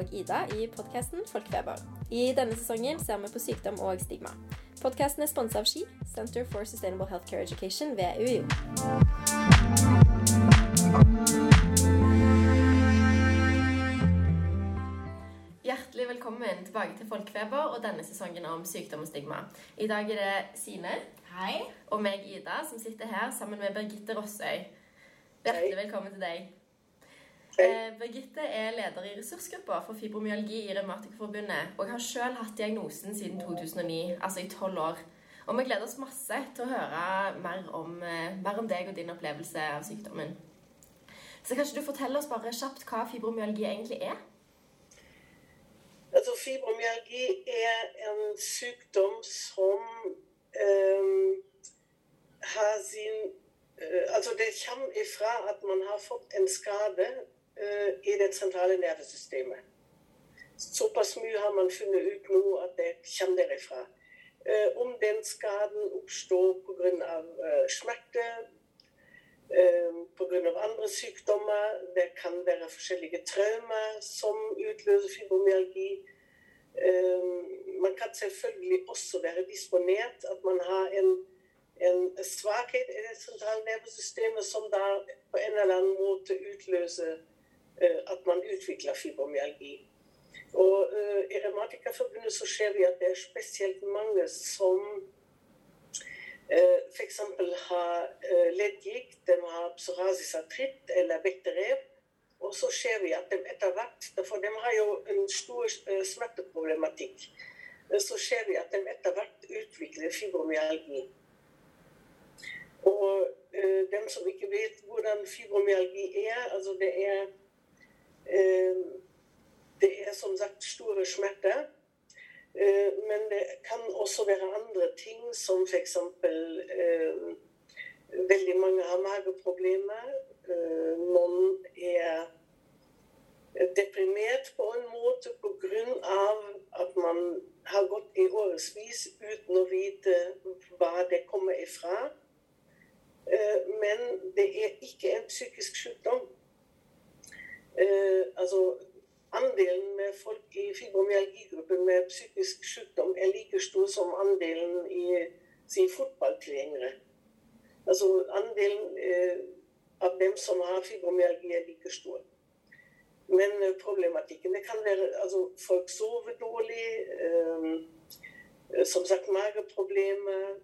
Og Ida i podkasten Folkefeber. I denne sesongen ser vi på sykdom og stigma. Podkasten er sponsa av SKI, Center for Sustainable Healthcare Education ved UiO. Hjertelig velkommen tilbake til Folkefeber og denne sesongen om sykdom og stigma. I dag er det Sine Hei. og meg, Ida, som sitter her sammen med Birgitte Rossøy. Hjertelig velkommen til deg. Eh, Birgitte er leder i ressursgruppa for fibromyalgi i Revmatikerforbundet og har sjøl hatt diagnosen siden 2009, altså i tolv år. Og vi gleder oss masse til å høre mer om, eh, mer om deg og din opplevelse av sykdommen. Så kanskje du forteller oss bare kjapt hva fibromyalgi egentlig er? Altså, fibromyalgi er en sykdom som eh, har sin eh, Altså, det kommer ifra at man har fått en skade i det sentrale nervesystemet. Såpass mye har man funnet ut nå at det kommer derifra. Eh, om den skaden oppstår pga. Uh, smerte, eh, pga. andre sykdommer, det kan være forskjellige traumer som utløser fibromyalgi. Eh, man kan selvfølgelig også være disponert, at man har en, en svakhet i det sentrale nervesystemet som da på en eller annen måte utløser eh, at man utvikler fibromyalgi. Og uh, I Revmatikerforbundet så ser vi at det er spesielt mange som uh, f.eks. har leddgikt, de har psoriasisartritt eller vetterev. Og så ser vi at de etter hvert, for de har jo en stor smerteproblematikk, så ser vi at de etter hvert utvikler fibromyalgi. Og dem som ikke vet hvordan fibromyalgi er, altså det er det er som sagt store smerter. Men det kan også være andre ting, som f.eks. Eh, veldig mange har mageproblemer. Eh, noen er deprimert på en måte pga. at man har gått i årevis uten å vite hva det kommer ifra. Eh, men det er ikke en psykisk sykdom. Eh, altså Andelen med folk i fibromyalgigruppen med psykisk sykdom er like stor som andelen i si, fotballtilhengere. Altså andelen eh, av dem som har fibromyalgi, er like stor. Men eh, problematikken det kan være altså folk sover dårlig, eh, som sagt mageproblemer,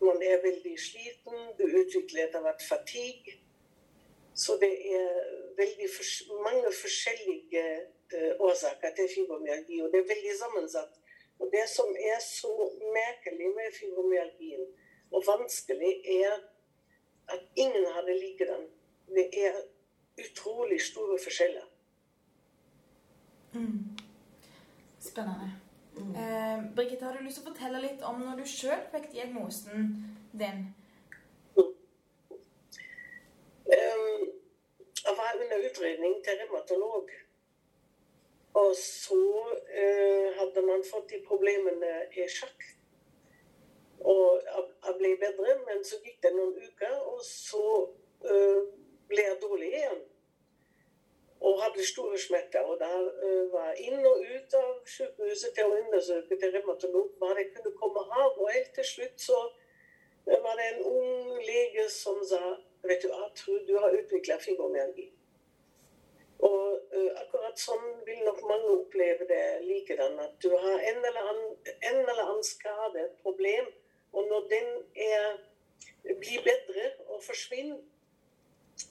man er veldig sliten, du utvikler etter hvert fatigue. Så det er veldig mange forskjellige uh, årsaker til fibromyalgi, og det er veldig sammensatt. Og det som er så merkelig med fibromyalgien, og vanskelig, er at ingen har det likedan. Det er utrolig store forskjeller. Mm. Spennende. Mm. Eh, Brigitte, har du lyst til å fortelle litt om når du sjøl fikk diagnosen din? Um, jeg var under utredning til revmatolog. Og så uh, hadde man fått de problemene i sjakk. Og jeg ble bedre, men så gikk det noen uker, og så uh, ble jeg dårlig igjen. Og hadde store smerter. Og da uh, var jeg inn og ut av sykehuset til å undersøke til revmatolog hva det kunne komme av. Og helt til slutt så var det en ung lege som sa vet du, jeg tror du har utvikla fibromyalgi. Og uh, akkurat sånn vil nok mange oppleve det likedan. At du har en eller annen, en eller annen skade, et problem, og når den er, blir bedre og forsvinner,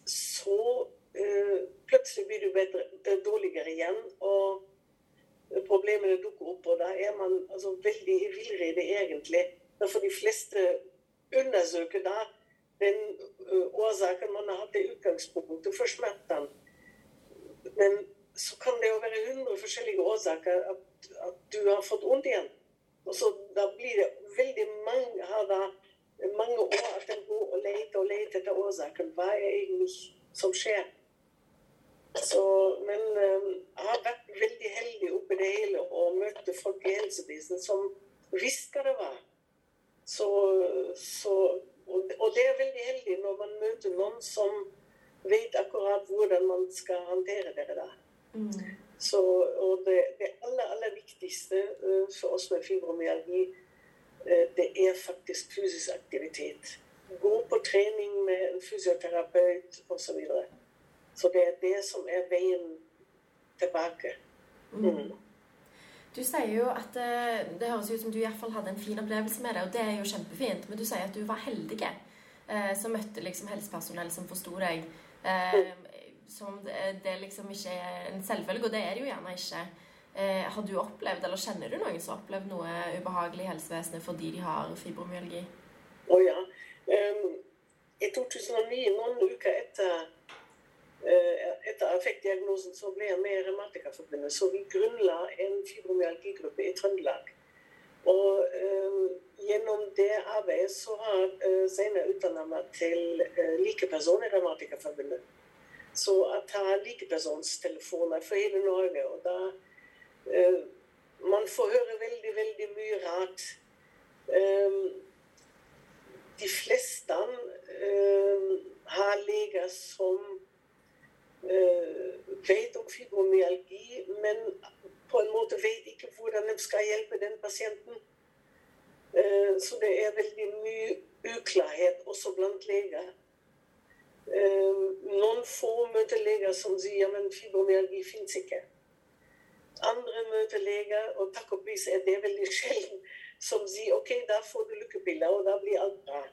så uh, plutselig blir du bedre, dårligere igjen. og problemene dukker opp, og da er man altså, veldig i villrede, egentlig. For de fleste undersøker da den årsaken man har hatt i utgangspunktet for smertene. Men så kan det jo være 100 forskjellige årsaker at, at du har fått vondt igjen. Og så da blir det veldig mange har da mange år at en går og leter og leter etter årsaken. Hva er egentlig som skjer? Så, men um, jeg har vært veldig heldig oppi det hele og møtte folk i helsevesenet som visste hva det var. Så, så og, og det er veldig heldig når man møter noen som vet akkurat hvordan man skal håndtere dere da. Mm. Så, og det, det, aller, aller viktigste uh, for oss med fibromyalgi, uh, det er faktisk fysisk aktivitet. Gå på trening med en fysioterapeut osv. Så, videre. så det er det som er veien tilbake. Mm. Du sier jo at det, eh, høres ut som du i hvert fall hadde en fin opplevelse med det, og det er jo kjempefint. Men du sier at du var heldig eh, som møtte liksom helsepersonell som forsto deg. Eh, som det, det, liksom ikke er en selvfølge, og det er det jo gjerne ikke. Har du opplevd, eller kjenner du noen som har opplevd noe ubehagelig i helsevesenet fordi de har fibromyalgi? Å oh, ja. Um, I 2009, noen uker etter etter jeg fikk diagnosen, så ble jeg med i Revmatikerforbundet. Så vi grunnla en fibromyalgigruppe i Trøndelag. Og uh, gjennom det arbeidet så har uh, senere utdanna meg til uh, likeperson i Revmatikerforbundet. Så jeg tar likepersonstelefoner for hele Norge. Og da Man får høre veldig, veldig mye rart. de fleste har leger som Eh, vet om fibromyalgi, men på en måte vet ikke hvordan de skal hjelpe den pasienten. Eh, så det er veldig mye uklarhet også blant leger. Eh, noen få møter leger som sier at fibromyalgi fins ikke. Andre møter leger, og takk og pris er det veldig sjelden, som sier ok, da får du lykkepiller, og da blir alt bra.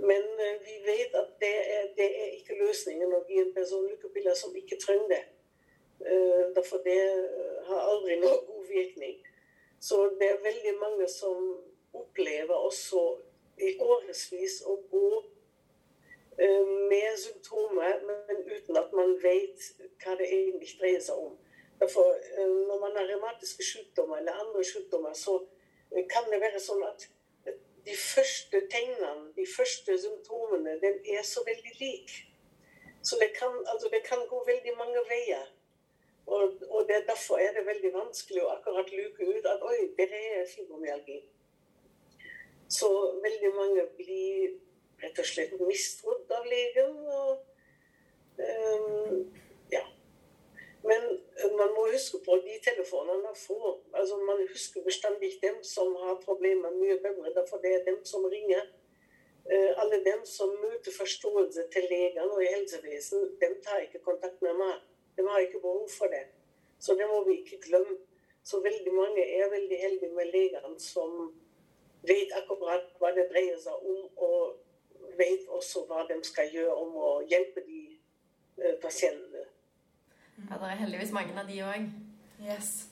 Men eh, vi vet at det er, det er ikke løsningen å gi en person lykkepiller som ikke trenger det. Eh, derfor det eh, har aldri noen god virkning. Så det er veldig mange som opplever også i årevis å gå med symptomer, men uten at man vet hva det egentlig dreier seg om. Derfor, når man har revmatiske sykdommer eller andre sykdommer, så kan det være sånn at de første tegnene, de første symptomene, den er så veldig lik. Så det kan, altså det kan gå veldig mange veier. Og, og det, derfor er det veldig vanskelig å akkurat luke ut at oi, det er fibromyalgi. Så veldig mange blir rett og slett mistrodd av legen. og um, men eh, man må huske på de telefonene får. Altså, man husker bestandig dem som har problemer mye bedre, for det er dem som ringer. Uh, alle dem som møter forståelse til legene og i helsevesenet, dem tar ikke kontakt med meg. De har ikke behov for det. Så det må vi ikke glemme. Så veldig mange er veldig heldige med legene som vet akkurat hva det dreier seg om, og vet også hva de skal gjøre om å hjelpe de uh, pasientene. Ja, det er heldigvis mange av de òg. Yes.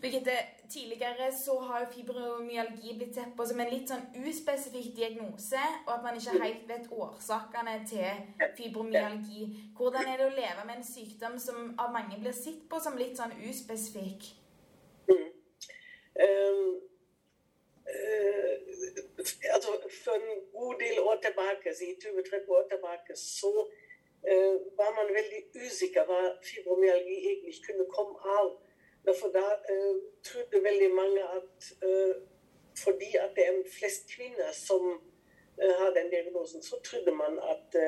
Birgitte, tidligere så har jo fibromyalgi blitt sett på som en litt sånn uspesifikk diagnose, og at man ikke helt vet årsakene til fibromyalgi. Hvordan er det å leve med en sykdom som av mange blir sett på som litt sånn uspesifikk? Mm. Um, uh, altså, for en god del år tilbake, i 20-30 år tilbake, så Eh, var man veldig usikker hva fibromyalgi egentlig kunne komme av. For da uh, trodde veldig mange at uh, fordi at det er flest kvinner som uh, har den diagnosen, så trodde man at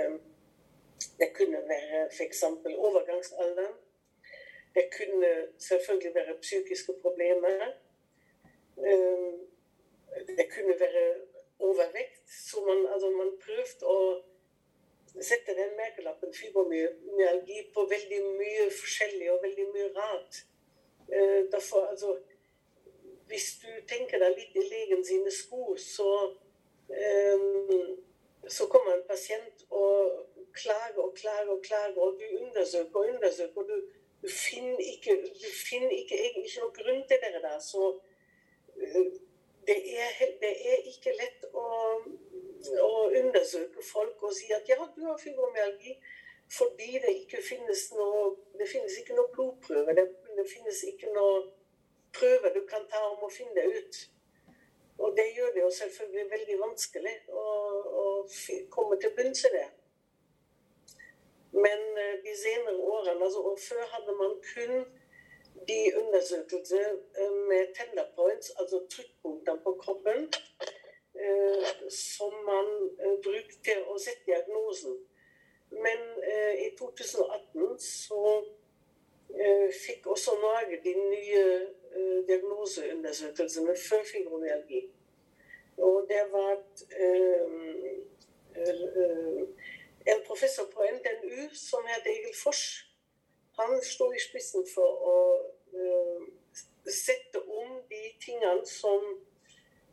det kunne være f.eks. overgangsalderen. Det kunne selvfølgelig være psykiske problemer. det kunne være overvekt. Så man, altså man prøvde å setter den merkelappen fibromyalgi på veldig mye forskjellig og veldig mye rart. Eh, derfor, altså, hvis du tenker deg litt i legen sine sko, så, um, så kommer en pasient og klager og klager og klager, og du undersøker og undersøker, og du, du, finner, ikke, du finner ikke egentlig noen grunn til det der. Så uh, det, er, det er ikke lett å å undersøke folk og si at ja, du har fibromyalgi fordi det ikke finnes noe det finnes ikke noe blodprøve. Det, det finnes ikke noe prøve du kan ta om å finne det ut. Og det gjør det jo selvfølgelig veldig vanskelig å, å komme til bunns i det. Men uh, de senere årene altså, og Før hadde man kun de undersøkelser uh, med tenderpoints, altså trykkpunkter på kroppen. Eh, som man eh, brukte til å sette diagnosen. Men eh, i 2018 så fikk også Norge de nye diagnoseundersøkelsene for fibromyalgi. Og det var en professor på NTNU som het Egil Fors. Han sto i spissen for å sette om de tingene som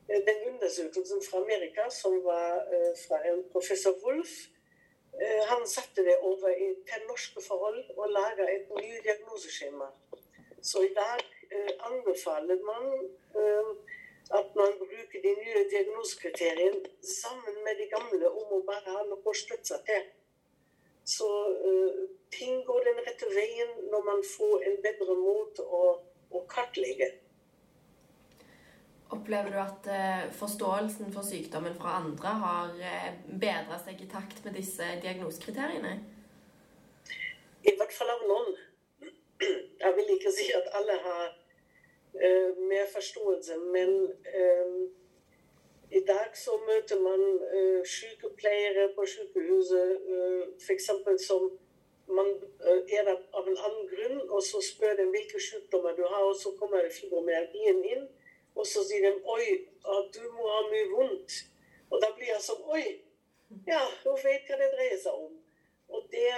den undersøkelsen fra Amerika, som var fra en professor Wolff, Eh, han satte det over til norske forhold og laga et nytt diagnoseskjema. Så i dag eh, anbefaler man eh, at man bruker de nye diagnosekriteriene sammen med de gamle om å bare ha noe å støtte seg til. Så eh, ting går den rette veien når man får en bedre måte å, å kartlegge. Opplever du at eh, forståelsen for sykdommen fra andre har eh, bedra seg i takt med disse diagnosekriteriene? I hvert fall av noen. Jeg vil ikke si at alle har uh, mer forståelse, men uh, i dag så møter man sykepleiere på sykehuset f.eks. som man er der av en annen grunn, og så spør de hvilke sykdommer du har, og så kommer fibromyalgien inn. Og så sier de 'oi, du må ha mye vondt'. Og da blir jeg sånn 'oi, ja, hun vet hva det dreier seg om'. Og det,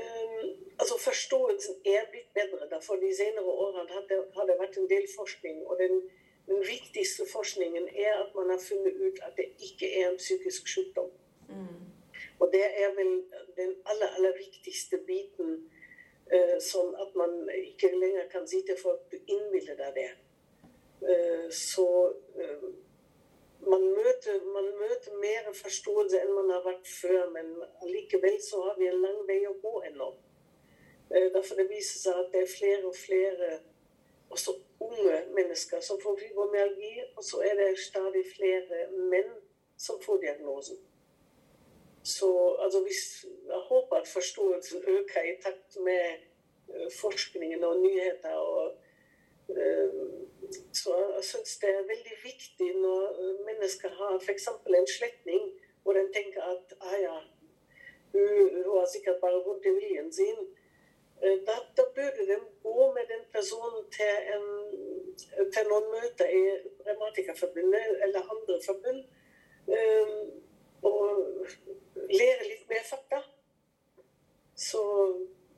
um, altså Forståelsen er blitt bedre. Derfor de senere årene har det, har det vært en del forskning. og den, den, viktigste forskningen er at man har funnet ut at det ikke er en psykisk sykdom. Mm. Og det er vel den aller, aller viktigste biten. Uh, sånn at man ikke lenger kan si til folk du innbiller deg det. Eh, så eh, man møter, man møter, mer forståelse enn man har vært før, men allikevel så har vi en lang vei å gå ennå. Eh, derfor det viser seg at det er flere og flere også unge mennesker som får fibromyalgi, og så er det stadig flere menn som får diagnosen. Så altså, jeg håper at forståelsen øker i takt med forskningen og nyheter. og så jeg syns det er veldig viktig når øh, mennesker har f.eks. en slektning hvor de tenker at ah ja, hun, hun har sikkert bare vondt i viljen sin. Øh, da, da, burde de gå med den personen til, en, til noen møter i Revmatikerforbundet eller andre forbund. Um, og lære litt mer fakta. Så,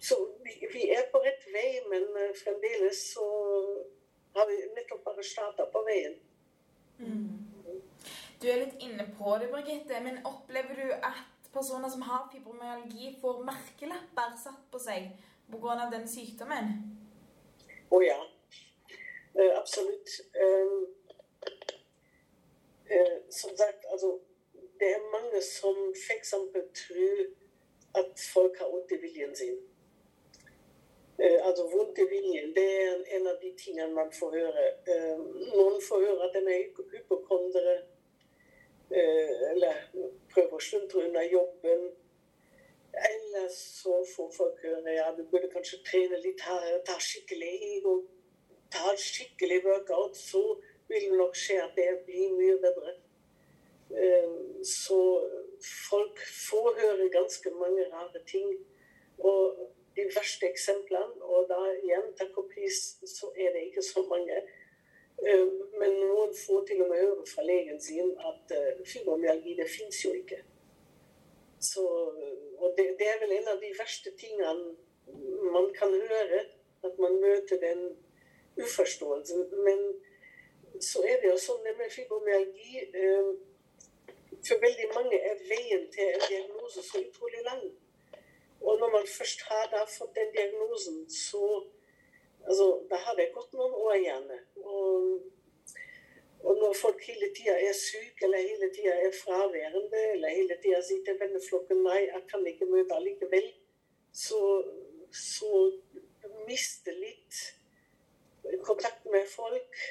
så vi, vi, er på rett vei, men fremdeles så har vi nettopp bare starta på veien. Mm. Du er litt inne på det, Birgitte, men opplever du at personer som har fibromyalgi, får merkelapper satt på seg pga. den sykdommen? Å oh, ja. Uh, absolutt. Um, uh, som sagt, altså Det er mange som f.eks. tror at folk har vondt i viljen sin. Eh, altså vondt i viljen, det er en av de tingene man får høre. Eh, noen får høre at en er hypokondere, eh, eller prøver å sluntre unna jobben. Eller så får folk høre ja, du burde kanskje trene litt her, ta skikkelig og ta skikkelig workout. Så vil det nok skje at det blir mye bedre. Så folk får høre ganske mange rare ting. Og de verste eksemplene. Og da igjen, takk og pris, så er det ikke så mange. Eh, men noen får til og med høre fra legen sin at eh, fibromyalgi, det fins jo ikke. Så, og det, det, er vel en av de verste tingene man kan høre. At man møter den uforståelsen. Men så er det jo sånn det med fibromyalgi eh, For veldig mange er veien til en diagnose så utrolig lang. Når man først har da fått den diagnosen, så altså, Da har det gått noen år gjerne. Og, og når folk hele tida er syke, eller hele tida er fraværende, eller hele tida sier til venneflokken nei, jeg kan ikke møte allikevel, så, så mister litt kontakt med folk.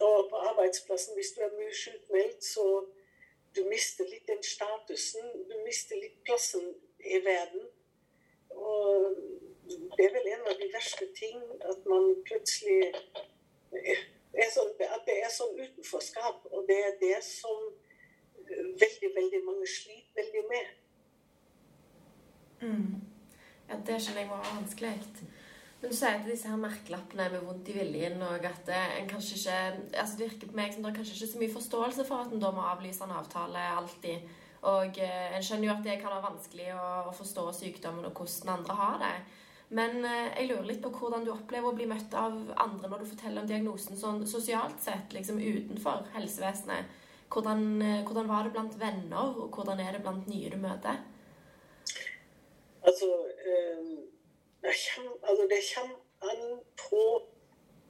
Og på arbeidsplassen, hvis du er mye sykmeldt, så du mister litt den statusen. Du mister litt plassen i verden. Og det er vel en av de verste ting at man plutselig sånn, At det er sånn utenforskap. Og det er det som veldig, veldig mange sliter veldig med. Mm. Ja, det skjønner jeg var vanskelig. Men du sier at disse her merkelappene med vondt i viljen og at en kanskje ikke altså Det virker på meg som det er kanskje ikke så mye forståelse for at en da må avlyse en avtale alltid. Og eh, en skjønner jo at det kan være vanskelig å, å forstå sykdommen og hvordan andre har det. Men eh, jeg lurer litt på hvordan du opplever å bli møtt av andre når du forteller om diagnosen sånn sosialt sett, liksom utenfor helsevesenet. Hvordan, eh, hvordan var det blant venner, og hvordan er det blant nye du møter? Altså, det kommer, altså det kommer an på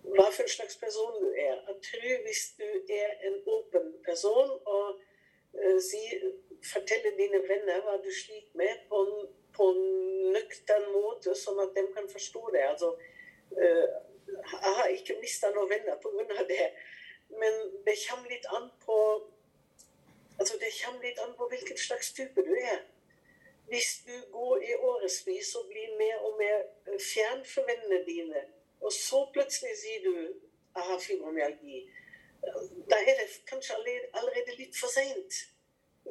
hva for en slags person du er. Jeg tror hvis du er en åpen person og uh, si, forteller dine venner hva du sliter med, på en, på en nøktern måte, sånn at de kan forstå det. Altså, uh, jeg har ikke mista noen venner pga. det, men det kommer litt an på altså det kommer litt an på hvilken slags type du er hvis du går i årevis og blir mer og mer eh, fjern for vennene dine, og så plutselig sier du jeg har fibromyalgi, da er det kanskje allerede litt for seint.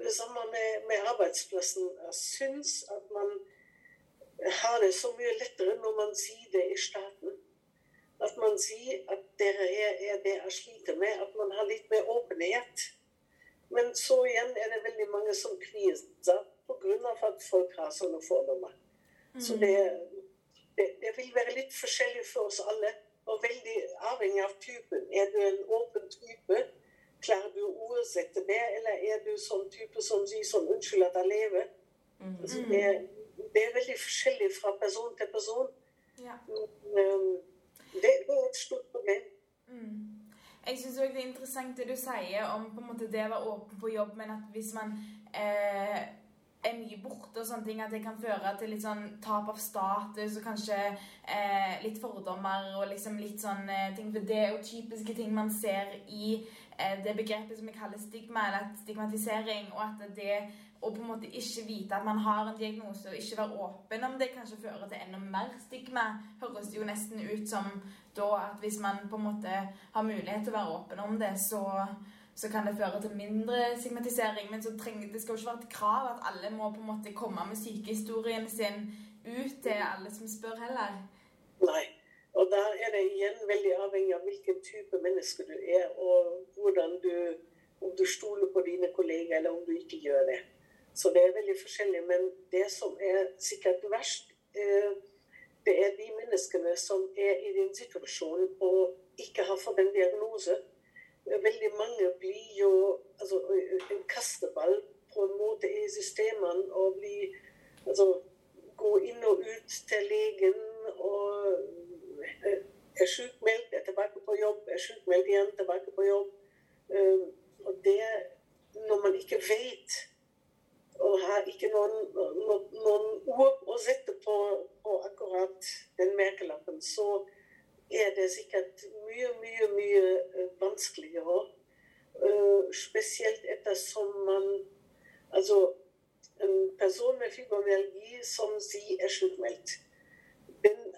Det samme med, med, arbeidsplassen. Jeg syns at man har det så mye lettere når man sier det i starten. At man sier at dere er, er det jeg sliter med. At man har litt mer åpenhet. Men så igjen er det veldig mange som kvier seg pga. at folk har sånne fordommer. Mm. Så det, det, det, vil være litt forskjellig for oss alle. Og veldig avhengig av typen. Er du en åpen type? Klarer du å oversette det, eller er du sånn type som sier sånn 'Unnskyld at jeg lever'? Mm. Altså, det, det, er veldig forskjellig fra person til person. Ja. Um, det, det, er et stort problem. Mm. Jeg syns òg det er interessant det du sier om på en måte det å være åpen på jobb, men at hvis man eh, er mye borte og sånne ting, at det kan føre til litt sånn tap av status og kanskje eh, litt fordommer og liksom litt sånn eh, ting. For det er jo typiske ting man ser i det begrepet som vi kaller stigma, eller stigmatisering, og at det å på en måte ikke vite at man har en diagnose, og ikke være åpen om det, kanskje fører til enda mer stigma, høres jo nesten ut som da at hvis man på en måte har mulighet til å være åpen om det, så så kan det føre til mindre stigmatisering. Men trenger, det skal jo ikke være et krav at alle må på en måte komme med sykehistorien sin ut til alle som spør heller. Nei. Og da er det igjen veldig avhengig av hvilken type menneske du er, og hvordan du Om du stoler på dine kolleger, eller om du ikke gjør det. Så det er veldig forskjellig. Men det som er sikkert verst, eh, det er de menneskene som er i din situasjon og ikke har fått en diagnose veldig mange blir jo altså, en kasteball på en måte i systemene og blir altså, gå inn og ut til legen og er sjukmeldt, er tilbake på jobb, er sjukmeldt igjen, tilbake på jobb. Og det når man ikke vet og har ikke noen, noen, ord å sette på, på akkurat den merkelappen, så er det sikkert mye, mye, mye eh, vanskeligere. Uh, spesielt ettersom man Altså, en person med fibromyalgi som sier er sjukmeldt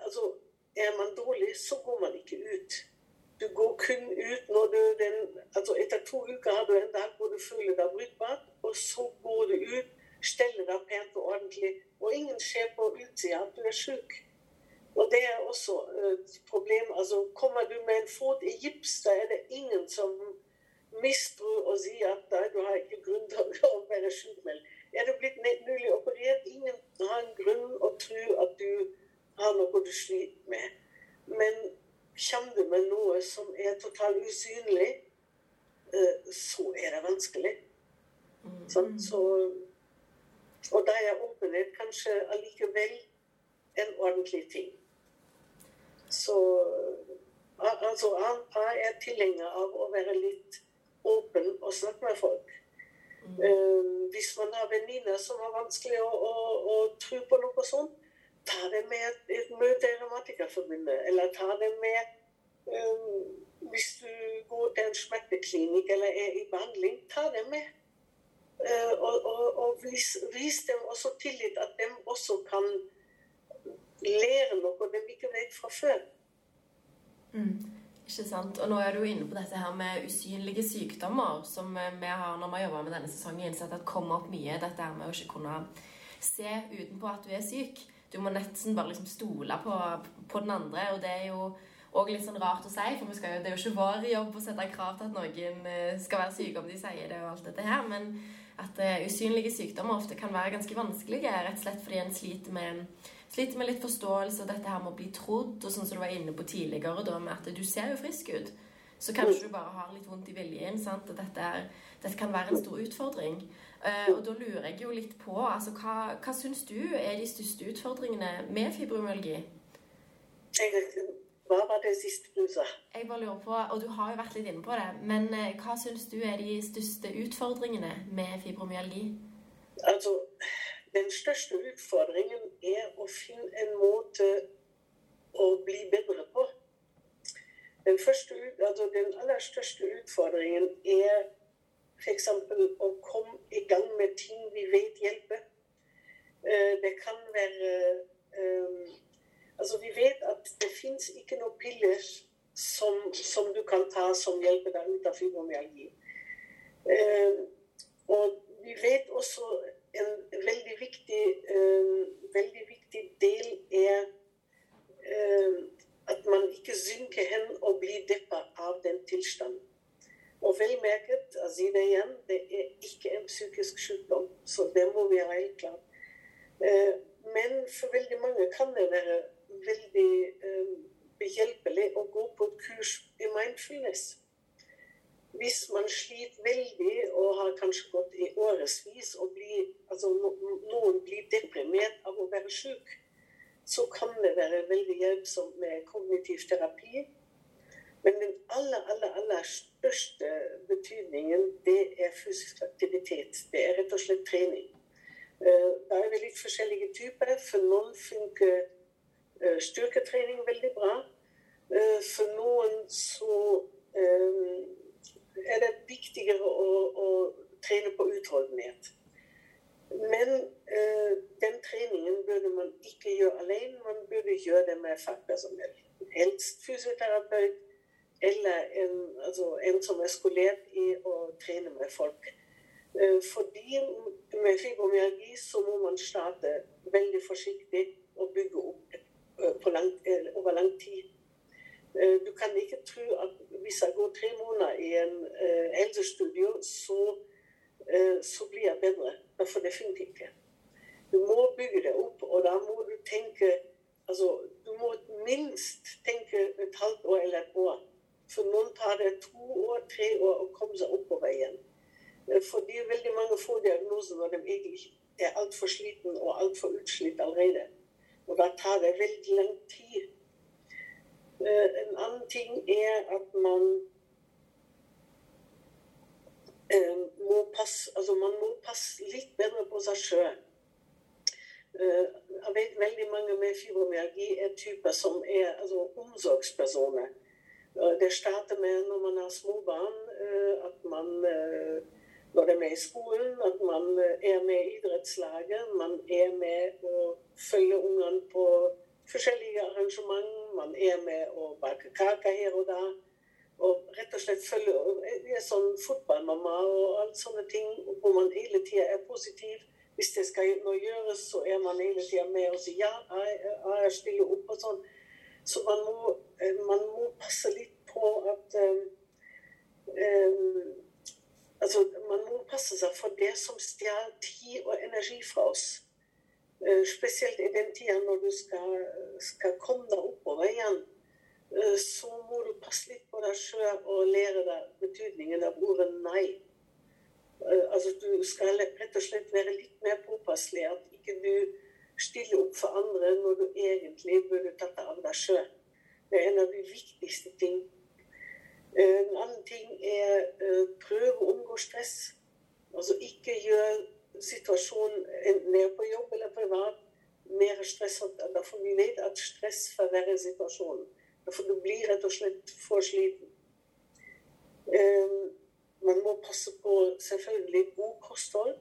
altså, Er man dårlig, så går man ikke ut. Du går kun ut når du den, altså Etter to uker har du en dag hvor du føler deg brukbar, og så går du ut, steller deg pent og ordentlig, og ingen ser på utsida at du er sjuk. Og det er også et problem. Altså, kommer du med en fot i gips, da er det ingen som mistror og sier at du har ikke grunn til å være sjukmeldt. Er du blitt nylig operert, ingen har en grunn å tro at du har noe du sliter med. Men kommer du med noe som er totalt usynlig, eh, så er det vanskelig. Sånn, så, og da er åpenhet kanskje allikevel en ordentlig ting. Så altså, jeg er tilhenger av å være litt åpen og snakke med folk. Mm. Uh, hvis man har venninner som har vanskelig å, å, å, tro på noe sånt, ta det med et, møte i Revmatikerforbundet. Eller ta det med um, Hvis du går til en smerteklinikk eller er i behandling, ta det med. Uh, og, og, og vis, vis, dem også tillit, at de også kan lære noe de ikke vet fra før. Mm. Ikke sant? Og nå er du inne på dette her med usynlige sykdommer, som eh, vi har når vi har jobba med denne sesongen, innsett at kommer opp mye. Dette her med å ikke kunne se utenpå at du er syk. Du må nesten bare liksom stole på, på den andre. Og det er jo òg litt sånn rart å si, for jo, det er jo ikke vår jobb å sette krav til at noen eh, skal være syke om de sier det og alt dette her. Men at uh, usynlige sykdommer ofte kan være ganske vanskelige, rett og slett fordi en sliter med, sliter med litt forståelse og dette her med å bli trodd, og sånn som du var inne på tidligere, da med at du ser jo frisk ut. Så kanskje du bare har litt vondt i viljen. sant? At dette, dette kan være en stor utfordring. Uh, og da lurer jeg jo litt på altså, Hva, hva syns du er de største utfordringene med fibromyalgi? Hva var det siste du sa? Jeg bare lurer på, og Du har jo vært litt inne på det, men uh, hva syns du er de største utfordringene med fibromyalgi? Altså, Den største utfordringen er å finne en måte å bli bedre på. Den, første, altså den aller største utfordringen er f.eks. å komme i gang med ting vi vet hjelper. Eh, det kan være eh, Altså, vi vet at det fins ikke noen piller som, som, du kan ta som hjelper deg ut av fibromyalgi. Eh, og vi vet også en veldig viktig, veldig viktig del er at man ikke synker hen og blir deppa av den tilstanden. Og vel merket, jeg sier det igjen, det er ikke en psykisk sykdom. Det må vi ha helt klart. Eh, men for veldig mange kan det være veldig eh, behjelpelig å gå på et kurs i mindfulness. Hvis man sliter veldig og har kanskje gått i årevis og blir, altså noen blir deprimert av å være syk, så kan det være veldig hjelpsomt med kognitiv terapi men den aller, aller, aller største betydningen, det er fysisk aktivitet. Det er rett og slett trening. Eh, da er vi litt forskjellige typer. For noen funker eh, styrketrening veldig bra. Eh, for noen så er det viktigere å, å trene på utholdenhet. Men den treningen burde man ikke gjøre alene, man burde gjøre det med fagpersonell. Helst fysioterapeut eller en, altså en som er skolert i å trene med folk. Eh, fordi med fibromyalgi så må man starte veldig forsiktig og bygge opp eh, lang, eh, over lang tid. Du kan ikke tro at hvis jeg går tre måneder i en helsestudio, så, så blir jeg bedre. For det funker ikke. Du må bygge det opp, og da må du tenke altså, Du må minst tenke et halvt år eller et år for noen tar det to år, tre år å komme seg oppover igjen. Eh, fordi veldig mange får diagnoser når de egentlig er altfor sliten og altfor utslitt allerede. Og da tar det veldig lang tid. Eh, en annen ting er at man eh, må passe, altså man må passe litt bedre på seg sjøl. Jeg vet veldig mange med fibromyalgi er typer som er altså, omsorgspersoner det starter med når man har små barn, eh, at man eh, når de er i skolen, at man eh, er med i idrettslaget. Man er med å følge ungene på forskjellige arrangement. Man er med å bake kaker her og der. Og rett og slett følge Det er sånn fotballmamma og alle sånne ting hvor man hele tida er positiv. Hvis det skal noe gjøres, så er man hele tida med og sier ja, jeg, jeg stiller opp og sånn. Så man må, eh, man må, passe litt på at um, Altså, man må passe seg for det som stjeler tid og energi fra oss. Spesielt i den tida når du skal, skal komme deg oppover igjen. Så må du passe litt på deg sjøl og lære deg betydningen av ordet nei. Altså, du skal rett og slett være litt mer påpasselig. At ikke du stille opp for andre når du egentlig burde tatt deg av deg sjøl. Det er en av de viktigste ting. Eh, en annen ting er eh, prøve å omgå stress. Altså ikke gjør situasjonen enten det er på jobb eller privat mer stressende. Derfor vi vet at stress forverrer situasjonen. Derfor du blir rett og slett for sliten. Eh, man må passe på selvfølgelig god kosthold.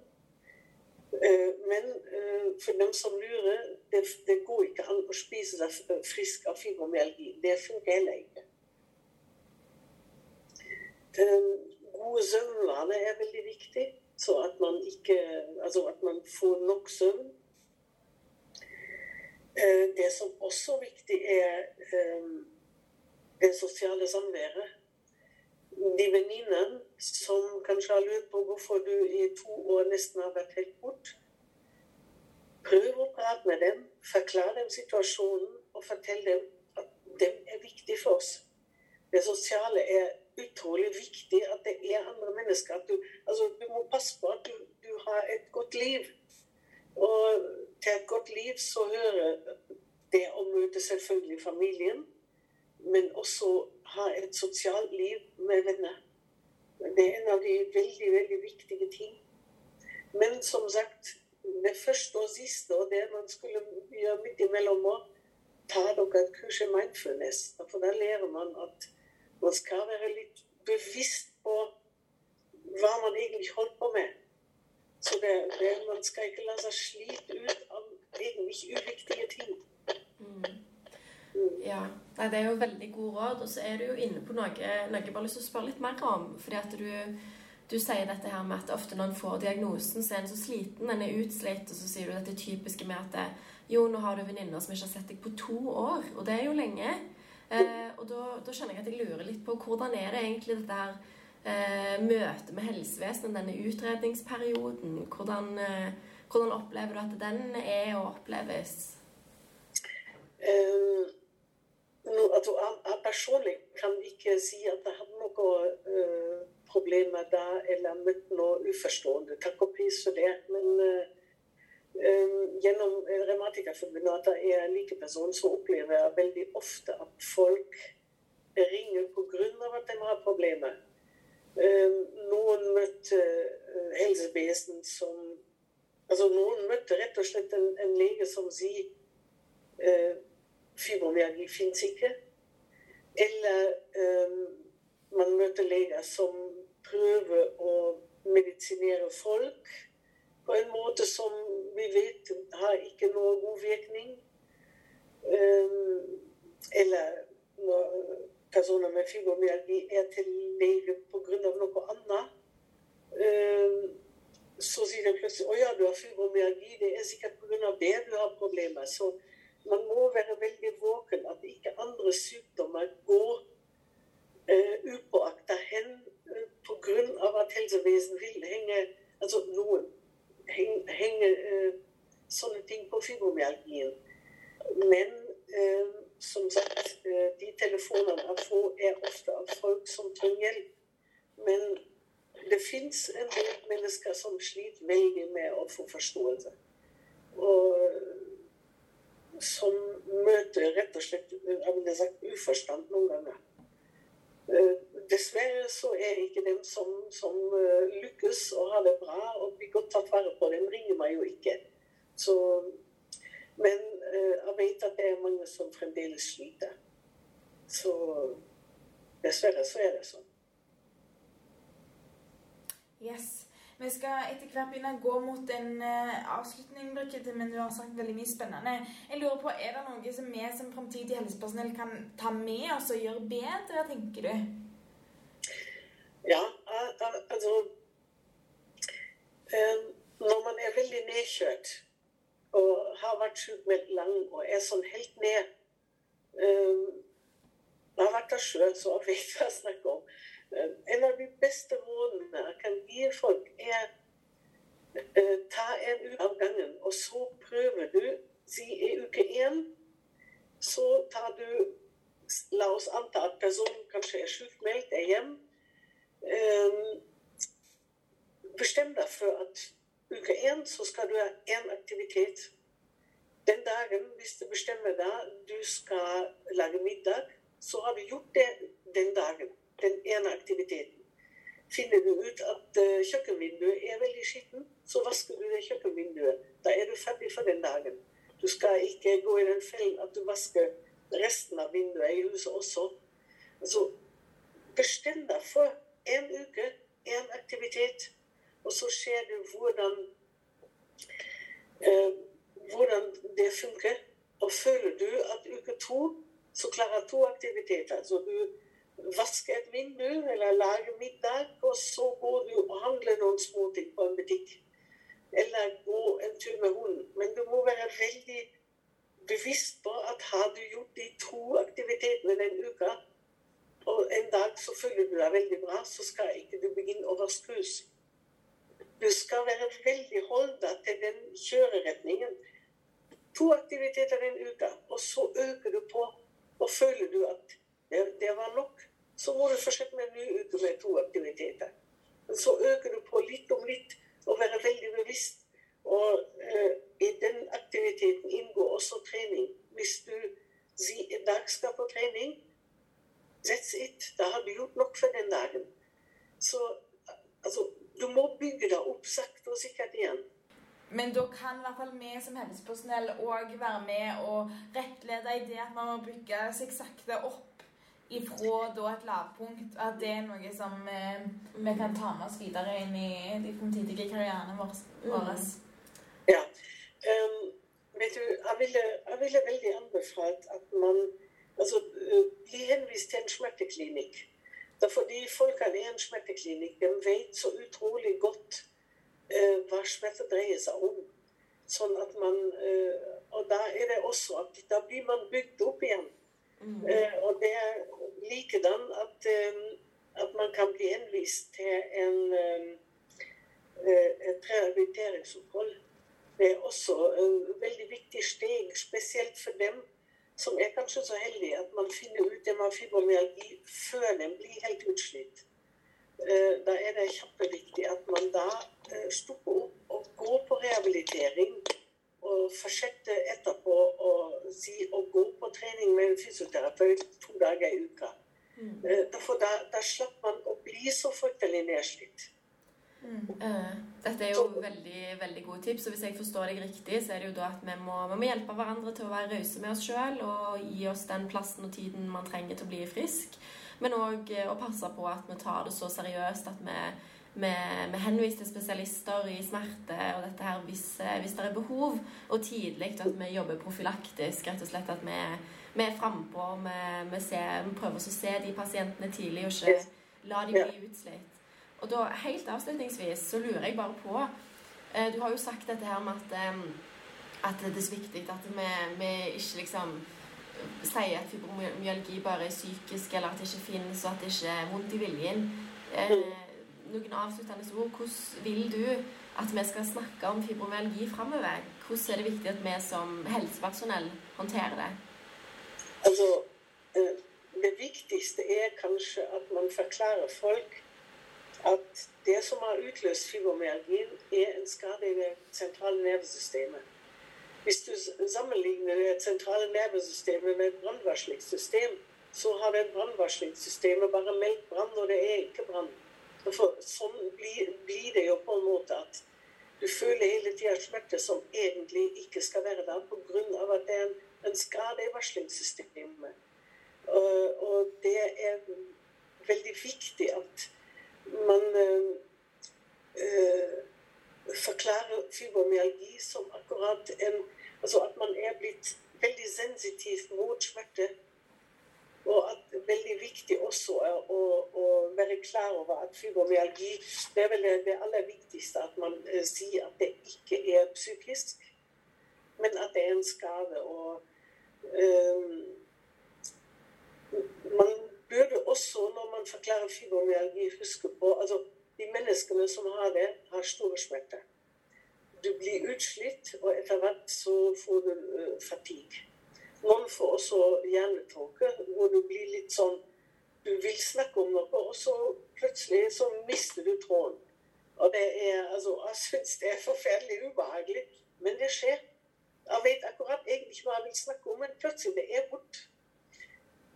Eh, men eh, for dem som lurer, det, det, går ikke an å spise seg frisk av fibromyalgi. Det funker heller ikke. Gode søvnvaner er veldig viktig, så at man, ikke, altså at man får nok søvn. Eh, det som også er viktig, er eh, det sosiale samværet. De venninnene som kanskje har lurt på hvorfor du i to år nesten har vært helt bort. Prøv å prate med dem, forklare dem situasjonen og fortell dem at det er viktig for oss. Det sosiale er utrolig viktig at det er andre mennesker. At du, altså, du må passe på at du, du har et godt liv. Og til et godt liv så hører det å møte selvfølgelig familien, men også ha et sosialt liv med venner. Det er en av de veldig, veldig viktige ting. Men som sagt, det første og siste, og det man skulle gjøre midt imellom òg, ta dere et kurs i mindfulness. For da lærer man at man skal være litt bevisst på hva man egentlig holder på med. Så det, det, man skal ikke la seg slite ut av egentlig uviktige ting. Mm. Ja. Nei, det er jo veldig gode råd. Og så er du jo inne på noe, noe jeg bare lyst til å spørre litt mer om. fordi at du, du sier dette her med at ofte når en får diagnosen, så er en så sliten, en er utslitt, og så sier du dette typiske med at jo, nå har du venninner som ikke har sett deg på to år. Og det er jo lenge. Eh, og da, da, skjønner jeg at jeg lurer litt på hvordan er det egentlig dette her eh, møtet med helsevesenet, denne utredningsperioden? Hvordan, eh, hvordan, opplever du at den er og oppleves? Um, altså, personlig kan ikke si at jeg hadde noen uh, problemer da eller møtt noe uforstående. Takk og pris for det. Men uh, Ehm, gjennom Revmatikerforbundet at jeg er likeperson, så opplever jeg veldig ofte at folk ringer pga. at de har problemer. Ehm, noen eh, helsevesen som Altså noen møtte rett og slett en, lege som sier fibromyalgi ikke. Eller eh, man møter leger som prøver å medisinere folk på en måte som vi vet har ikke noe god virkning. Um, eller når personer med fibromyalgi er til lege pga. noe annet, um, så sier de plutselig å ja, du har fibromyalgi, det er sikkert pga. det du har problemer. Man må være veldig våken at ikke andre sykdommer går eh, upåakta hen uh, pga. at helsevesenet vil henge Altså noen henger eh, sånne ting på fibromyalgien. Men eh, som sagt, uh, de telefonene jeg får, er ofte av folk som trenger hjelp. Men det fins en del mennesker som sliter veldig med å få forståelse. Og som møter rett og slett jeg ville sagt, uforstand noen ganger. Dessverre så er ikke dem som, som lykkes og har det bra og blir godt tatt vare på, dem ringer meg jo ikke. Så, men jeg vet at det er mange som fremdeles sliter. Så dessverre så er det sånn. Yes. Vi skal etter hvert begynne å gå mot en uh, avslutning, Birgitte, men du har sagt veldig mye spennende. Jeg lurer på, Er det noe som vi som framtidig helsepersonell kan ta med oss og gjøre bedre, tenker du? Ja, altså Når man er veldig nedkjørt og har vært sykmeldt lenge og er sånn helt ned Jeg har vært der sjøl, så jeg vet hva jeg snakker om. En av de beste rådene jeg kan gi folk, er ta en uke av gangen, og så prøver du. Si i uke én så tar du La oss anta at personen kanskje er sykmeldt, er hjemme bestem deg for at uke én så skal du ha én aktivitet. Den dagen, hvis du bestemmer deg du skal lage middag, så har du den dagen. Den ene aktiviteten. Finner du ut at uh, kjøkkenvinduet er veldig skittent, så vasker du det kjøkkenvinduet. Da er du ferdig for den dagen. Du skal ikke gå i den fellen at du vasker resten av vinduet i huset også. Altså, bestem deg for en uke, én aktivitet. Og så ser du hvordan, eh, hvordan det funker. Og føler du at uke to så klarer to aktiviteter. Så du vasker et vindu eller lage middag, og så går du og handler noen småting på en butikk. Eller gå en tur med hunden. Men du må være veldig, bevisst på at har du gjort de to aktivitetene den uka, og en dag så føler du deg veldig bra, så skal ikke du begynne å overskrus. Du skal være veldig holda til den kjøreretningen. To aktiviteter den uka, og så øker du på. Og føler du at det, det var nok, så må du fortsette med en ny uke med to aktiviteter. Så øker du på litt om litt og være veldig bevisst. Og eh, i den aktiviteten inngår også trening. Hvis du sier en dag skal på trening, that's it. Da har du gjort nok for den dagen. Så altså, du må bygge deg opp sakte og sikkert igjen. Men da kan i hvert fall vi som helsepersonell òg være med og rettlede i det at man må bygge seg sakte opp ifra da et lavpunkt. At det er noe som eh, vi kan ta med oss videre inn i de fremtidige karrierene våre. Mm. Ja. Um, vet du, jeg ville, jeg ville veldig anbefalt at man altså, blir henvist til en smerteklinikk. Det er fordi folkene i en smerteklinikk de vet så utrolig godt uh, hva smerte dreier seg om. Sånn at man uh, Og da er det også at da blir man bygd opp igjen. Mm. Uh, og det er likedan at, at man kan bli henvist til en, et rehabiliteringsopphold. Det er også en veldig viktig steg, spesielt for dem som er kanskje så heldige at man finner ut det med fibromyalgi før den blir helt utslitt. Eh, da er det kjempeviktig at man da eh, stopper opp og går på rehabilitering. Og fortsette etterpå å si å gå på trening med en fysioterapeut to dager i uka. Mm. For da, da slapp man å bli så fryktelig nedslitt. Mm. Uh, dette er jo veldig veldig gode tips. og Hvis jeg forstår deg riktig, så er det jo da at vi må, vi må hjelpe hverandre til å være rause med oss sjøl og gi oss den plassen og tiden man trenger til å bli frisk. Men òg uh, å passe på at vi tar det så seriøst at vi, vi, vi henviser spesialister i smerte og dette her hvis, uh, hvis det er behov, og tidlig at vi jobber profylaktisk. Rett og slett at vi, vi er frampå. Vi, vi, vi prøver å se de pasientene tidlig og ikke la de bli utslitt. Og da, helt avslutningsvis, så lurer jeg bare på eh, Du har jo sagt dette her med at, eh, at det er så viktig at vi, vi ikke liksom sier at fibromyalgi bare er psykisk, eller at det ikke finnes, og at det ikke er vondt i viljen. Eh, noen avsluttende ord. Hvordan vil du at vi skal snakke om fibromyalgi framover? Hvordan er det viktig at vi som helsepersonell håndterer det? Altså, eh, det viktigste er kanskje at man forklarer folk at det som har utløst fibromyalgien, er en skade i det sentrale nervesystemet. Hvis du sammenligner det sentrale nervesystemet med et brannvarslingssystem, så har det brannvarslingssystemet bare meldt brann når det er ikke brann. Sånn blir, blir, det jo på en måte at du føler hele tida smerte som egentlig ikke skal være der, pga. at det er en, en skade i varslingssystemet. Og, og det er veldig viktig at man øh, øh, forklarer fibromyalgi som akkurat en Altså at man er blitt veldig sensitiv mot smerte. Og at det er veldig viktig også å, å være klar over at fibromyalgi Det er vel det aller viktigste at man uh, sier at det ikke er psykisk, men at det er en skade. Og uh, man burde også, når man forklarer fibromyalgi, huske på altså de menneskene som har det, har store smerter. Du blir utslitt, og etter hvert så får du uh, fatigue. Noen får også hjernetåke, hvor du blir litt sånn Du vil snakke om noe, og så plutselig så mister du tråden. Og det er altså Jeg syns det er forferdelig ubehagelig, men det skjer. Jeg vet akkurat egentlig ikke hva jeg vil snakke om, men plutselig det er borte.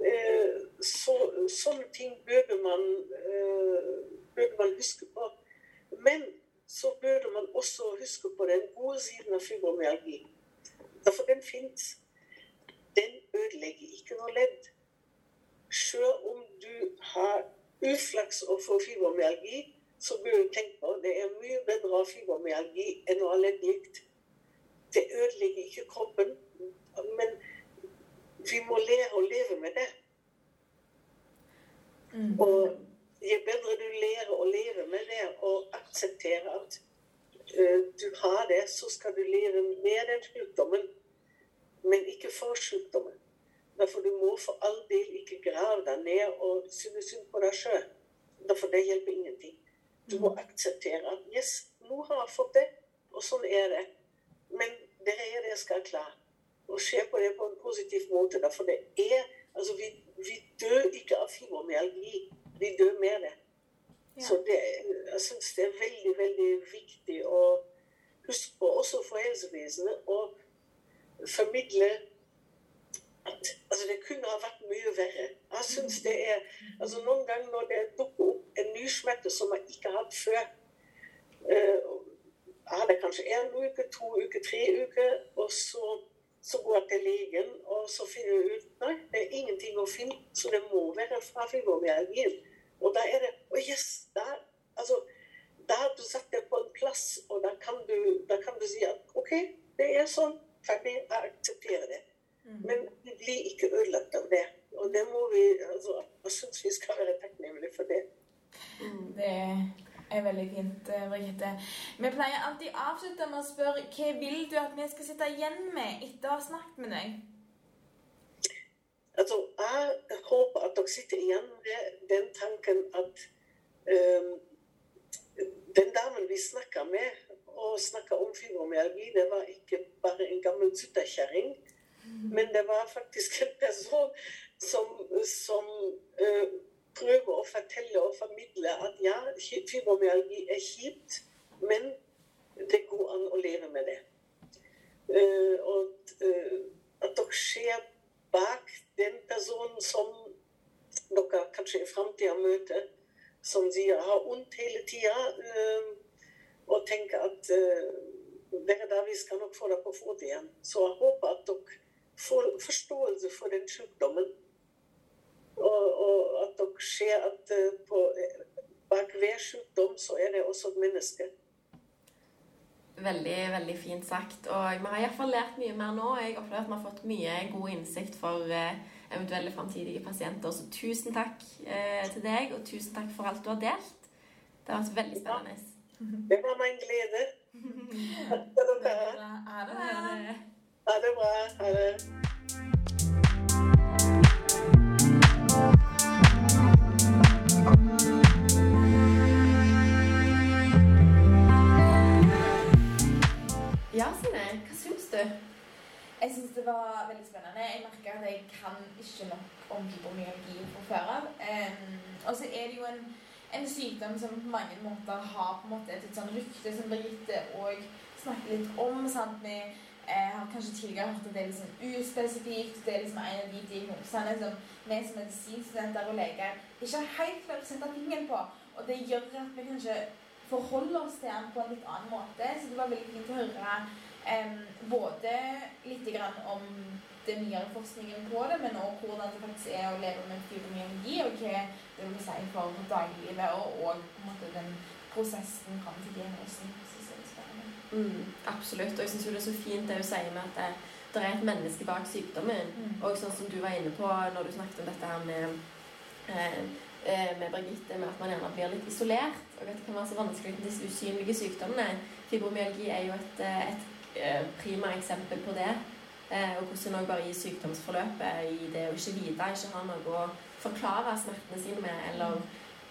Eh, så, sånne ting burde man, eh, burde man huske på. Men så burde man også huske på den gode siden av fibromyalgi. For den fins. Den ødelegger ikke noe ledd. Selv om du har uflaks og får fibromyalgi, så bør du tenke på det er mye bedre å ha fibromyalgi enn å ha leddgikt. Det ødelegger ikke kroppen, men vi må lære å leve med det. Mm. Og jo bedre du lærer å leve med det og akseptere at uh, du har det, så skal du leve med den sykdommen. Men ikke for sykdommen. Derfor du må for all del ikke grave deg ned og synes synd på deg sjøl. Derfor det hjelper ingenting. Du må akseptere at yes, nå har jeg fått det, og sånn er det. Men det er det jeg skal klare. Og se på det på en positiv måte. Derfor det er Altså, vi, vi dør ikke av fibromyalgi. Vi dør med det. Ja. Så det, jeg syns det er veldig, veldig viktig å huske på, også for helsevesenet, å formidle at altså, det kunne ha vært mye verre. Jeg synes det er, altså Noen ganger når det dukker opp en nysmette som man ikke har hatt før uh, Jeg hadde kanskje én uke, to uker, tre uker, og så, så går jeg til legen, og så finner jeg ut nei, det er ingenting å finne, så det må være fra. Og da er det Å, oh yes! Da, altså, da har du satt det på en plass, og da kan du, da kan du si at OK, det er sånn. Ferdig. Jeg aksepterer det. Mm. Men vi blir ikke ødelagt av det. Og det må vi altså, Jeg syns vi skal være takknemlige for det. Mm. Det er veldig fint, eh, Brigitte. Vi pleier alltid å avslutte med å spørre hva vil du at vi skal sitte igjen med etter å ha snakket med deg? Altså, jeg håper at dere sitter igjen med den tanken at um, den damen vi snakka med og snakka om fibromyalgi, det var ikke bare en gammel suttekjerring men det var faktisk en person som, som uh, prøver å fortelle og formidle at ja, fibromyalgi er kjipt, men det går an å leve med det. Uh, og uh, at dere ser bak den personen som dere kanskje i framtida møter, som sier har vondt hele tida, og tenker at dere er da vi skal nok få det på fot igjen. Så jeg håper at dere får forståelse for den sykdommen. Og, og, at dere ser at eh, på, bak hver sykdom så er det også et menneske. Veldig veldig fint sagt. Og vi har iallfall lært mye mer nå. Jeg opplever at vi har fått mye god innsikt for eh, eventuelle framtidige pasienter. Så tusen takk eh, til deg, og tusen takk for alt du har delt. Det har vært veldig spennende. Ja, det var meg en glede. Ha det bra. Ha det bra. Ha det. Ja, Sine. Hva syns du? Jeg syns det var veldig spennende. Jeg merker at jeg kan ikke nok om fibromyalgi fra før av. Um, og så er det jo en, en, sykdom som på mange måter har på en måte et, et sånn rykte som Birgitte òg snakker litt om. sant, Vi eh, har kanskje tidligere hørt at det er liksom uspesifikt. Det er liksom en av de diagnosene som vi som medisinstudenter og leger ikke har helt klart å sette fingeren på. Og det gjør at vi kanskje forholder oss til den på en litt annen måte. Så det var veldig fint å høre eh, både litt grann om nyere forskningen på det, men også hvordan det faktisk er å leve med fibromyalgi, og hva det vil si for dagliglivet, og, og på en måte den prosessen fram til diagnosen. Mm, absolutt. Og jeg syns det er så fint det hun sier med at det, det, er et menneske bak sykdommen. Mm. Og sånn som du var inne på når du snakket om dette her med, eh, eh med Birgitte, med at man gjerne blir litt isolert. Og at det kan være så vanskelig med disse usynlige sykdommene. Fibromyalgi er jo et, eh, et, prima eksempel på det. Eh, og hvordan òg bare i sykdomsforløpet, i det å ikke vite, ikke ha noe å forklare smertene sine med, eller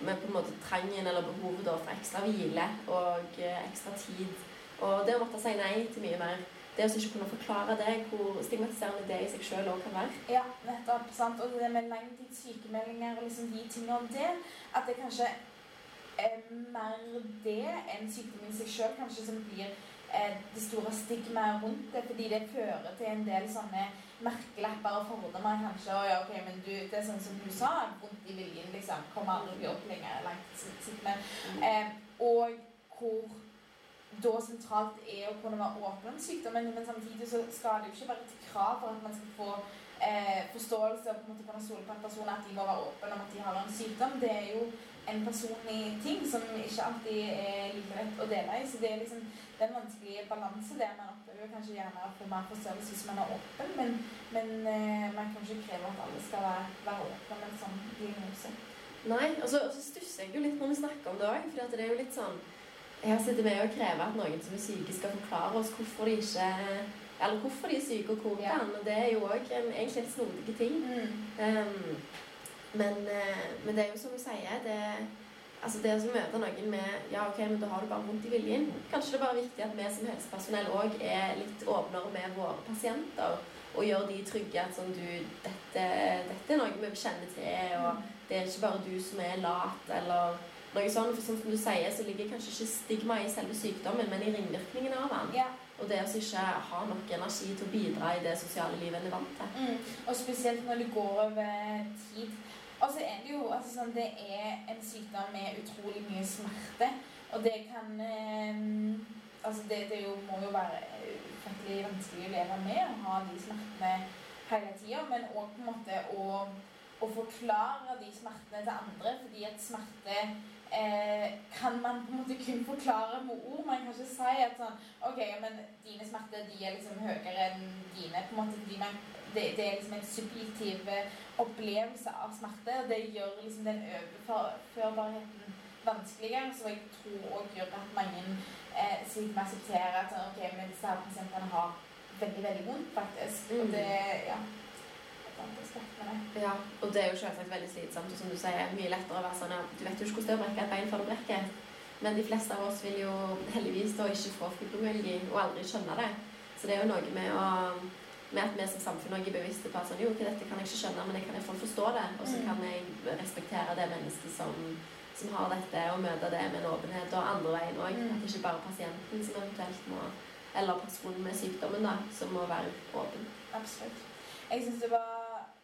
med på en måte trangen eller behovet for ekstra hvile og ekstra tid og det å måtte si nei til mye mer. Det å ikke kunne forklare det, hvor stigmatiserende det i seg sjøl òg kan være. Ja, nettopp. sant? Og det med langtidssykemeldinger og liksom de tingene om det, at det kanskje er mer det enn sykdommen i seg sjøl kanskje som blir eh, det store stigmaet rundt det, fordi det fører til en del sånne merkelapper og fordommer kanskje. Og ja, ok, men du, det er sånn som du sa, vondt i viljen, liksom. Kommer aldri jobb lenger. Langtidssykemeldt. Mm. Eh, og hvor da sentralt er å kunne være åpen om sykdommen, men samtidig så skal det jo ikke være et krav for at man skal få eh, forståelse og på en måte kunne stole på en person at de må være åpen om at de har en sykdom. Det er jo en personlig ting som ikke alltid er like lett å dele i. Så det er liksom den vanskelige balansen der man opplever kanskje gjerne å få mer forståelse hvis man er åpen, men, men eh, man kan ikke kreve at alle skal være, være åpne med en sånn diagnose. Nei, og så stusser jeg jo litt når vi snakker om det òg, for det er jo litt sånn her sitter vi og krever at noen som er syke, skal forklare oss hvorfor de ikke eller hvorfor de er syke, og hvordan. Ja. Og det er jo òg egentlig en snodig ting. Mm. Um, men, eh, men det er jo som du sier, det, altså det å møte noen med Ja, OK, men da har du bare vondt i viljen. Kanskje det er bare viktig at vi som helsepersonell òg er litt åpnere med våre pasienter. Og gjør de trygge at sånn du dette, dette er noe vi kjenner til, og det er ikke bare du som er lat, eller noe sånt. For som du sier, så ligger kanskje ikke stigma i selve sykdommen, men i ringvirkningene av den. Ja. Og det å ikke ha nok energi til å bidra i det sosiale livet en er vant til. Mm. Og spesielt når det går over tid. Og så er det jo altså sånn, Det er en sykdom med utrolig mye smerte. Og det kan eh, Altså, det, det jo, må jo være ufattelig vanskelig å leve med å ha de smertene hele tida, men òg på en måte å, å forklare de smertene til andre, fordi at smerte eh, kan man på en måte kun forklare med ord. Man kan ikke si at sånn OK, men dine smerter de er liksom høyere enn dine. på en måte, fordi man, det, det er liksom en subjektiv eh, opplevelse av smerte. og Det gjør liksom den overførbarheten vanskeligere, som jeg tror også gjør at mange eh, sliter med å akseptere at ok, men disse her pasientene har veldig, veldig vondt, faktisk. Og Mm. det, ja, et annet aspekt med det. Ja, og det er jo selvsagt veldig slitsomt. Og som du sier, mye lettere å være sånn ja, Du vet jo ikke hvordan det er å brekke et bein før du brekker. Men de fleste av oss vil jo heldigvis da ikke få fibromyalgi og aldri skjønne det. Så det er jo noe med å med at vi som samfunn også er bevisste på at sånn, jo, okay, dette kan jeg ikke skjønne, men jeg kan iallfall forstå det. Og så Mm. kan jeg respektere det mennesket som, som har dette, og møte det med en åpenhet. Og andre veien òg. Mm. At det ikke bare er pasienten som eventuelt må Eller personen med sykdommen, da, som må være åpen. Absolutt. Jeg syns det var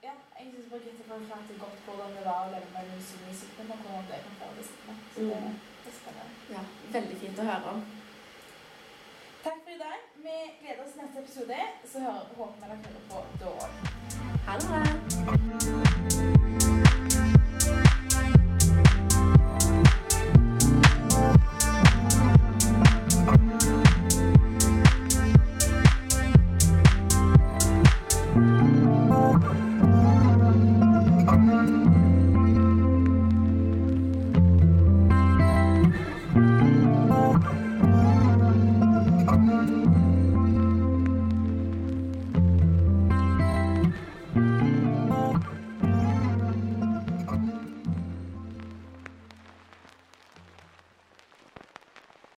ja, jeg synes Birgitte forklarte godt hvordan det var å leve med en usynlig sykdom, og hvordan det kan føles. Så det, Så det er spennende. Ja, Veldig fint å høre om. Takk for i dag. Vi gleder oss til neste episode. Så håper vi dere hører på da òg. Ha det.